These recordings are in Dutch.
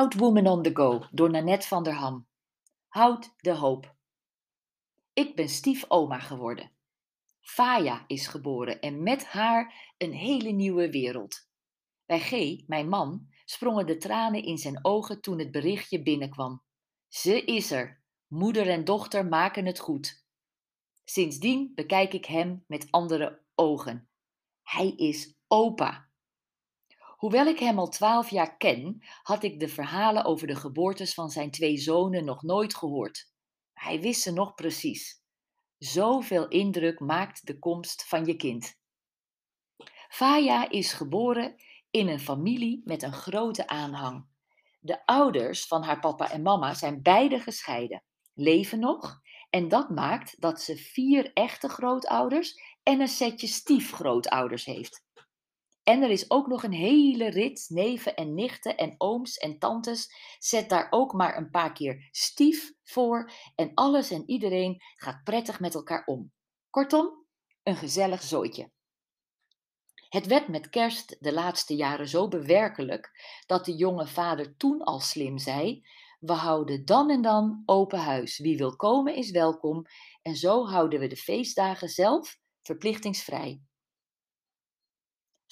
Proud Woman on the Go door Nanette van der Ham. Houd de hoop. Ik ben stiefoma geworden. Faya is geboren en met haar een hele nieuwe wereld. Bij G, mijn man, sprongen de tranen in zijn ogen toen het berichtje binnenkwam. Ze is er. Moeder en dochter maken het goed. Sindsdien bekijk ik hem met andere ogen. Hij is opa. Hoewel ik hem al twaalf jaar ken, had ik de verhalen over de geboortes van zijn twee zonen nog nooit gehoord. Hij wist ze nog precies. Zoveel indruk maakt de komst van je kind. Faya is geboren in een familie met een grote aanhang. De ouders van haar papa en mama zijn beide gescheiden, leven nog en dat maakt dat ze vier echte grootouders en een setje stiefgrootouders heeft. En er is ook nog een hele rit neven en nichten en ooms en tantes. Zet daar ook maar een paar keer stief voor en alles en iedereen gaat prettig met elkaar om. Kortom, een gezellig zooitje. Het werd met kerst de laatste jaren zo bewerkelijk dat de jonge vader toen al slim zei: We houden dan en dan open huis. Wie wil komen is welkom. En zo houden we de feestdagen zelf verplichtingsvrij.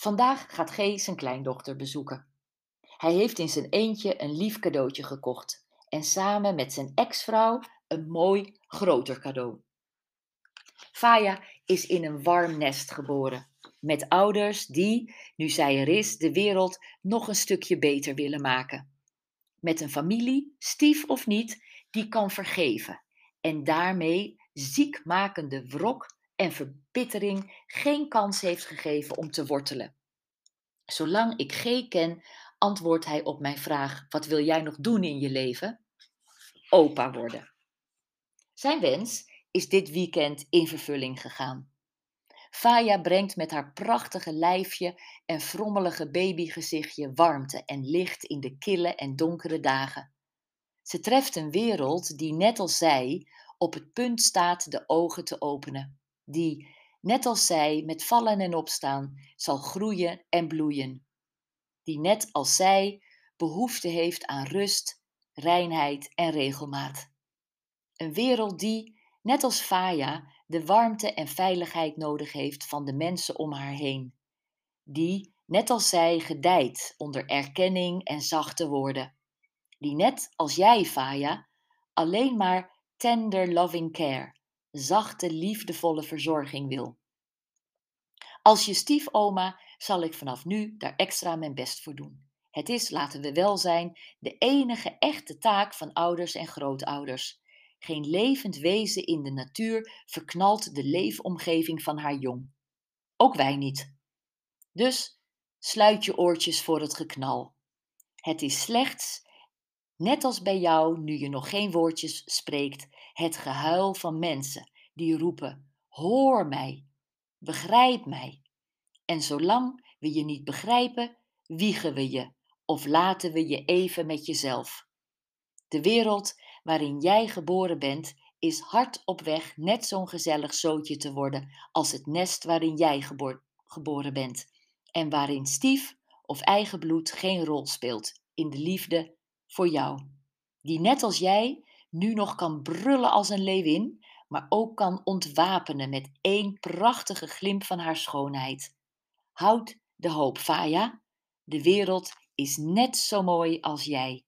Vandaag gaat G zijn kleindochter bezoeken. Hij heeft in zijn eentje een lief cadeautje gekocht en samen met zijn ex-vrouw een mooi groter cadeau. Faya is in een warm nest geboren, met ouders die, nu zij er is, de wereld nog een stukje beter willen maken. Met een familie, stief of niet, die kan vergeven en daarmee ziekmakende wrok en verbittering geen kans heeft gegeven om te wortelen. Zolang ik G ken, antwoordt hij op mijn vraag: Wat wil jij nog doen in je leven? Opa worden. Zijn wens is dit weekend in vervulling gegaan. Faya brengt met haar prachtige lijfje en frommelige babygezichtje warmte en licht in de kille en donkere dagen. Ze treft een wereld die, net als zij, op het punt staat de ogen te openen. Die, net als zij, met vallen en opstaan, zal groeien en bloeien. Die, net als zij, behoefte heeft aan rust, reinheid en regelmaat. Een wereld die, net als Faya, de warmte en veiligheid nodig heeft van de mensen om haar heen. Die, net als zij, gedijt onder erkenning en zachte woorden. Die, net als jij, Faya, alleen maar tender loving care, zachte, liefdevolle verzorging wil. Als je stiefoma zal ik vanaf nu daar extra mijn best voor doen. Het is, laten we wel zijn, de enige echte taak van ouders en grootouders. Geen levend wezen in de natuur verknalt de leefomgeving van haar jong. Ook wij niet. Dus sluit je oortjes voor het geknal. Het is slechts, net als bij jou nu je nog geen woordjes spreekt, het gehuil van mensen die roepen: Hoor mij, begrijp mij. En zolang we je niet begrijpen, wiegen we je of laten we je even met jezelf. De wereld waarin jij geboren bent, is hard op weg net zo'n gezellig zootje te worden als het nest waarin jij geboren bent en waarin stief of eigen bloed geen rol speelt in de liefde voor jou, die net als jij nu nog kan brullen als een leeuwin, maar ook kan ontwapenen met één prachtige glimp van haar schoonheid. Houd de hoop, Faya. De wereld is net zo mooi als jij.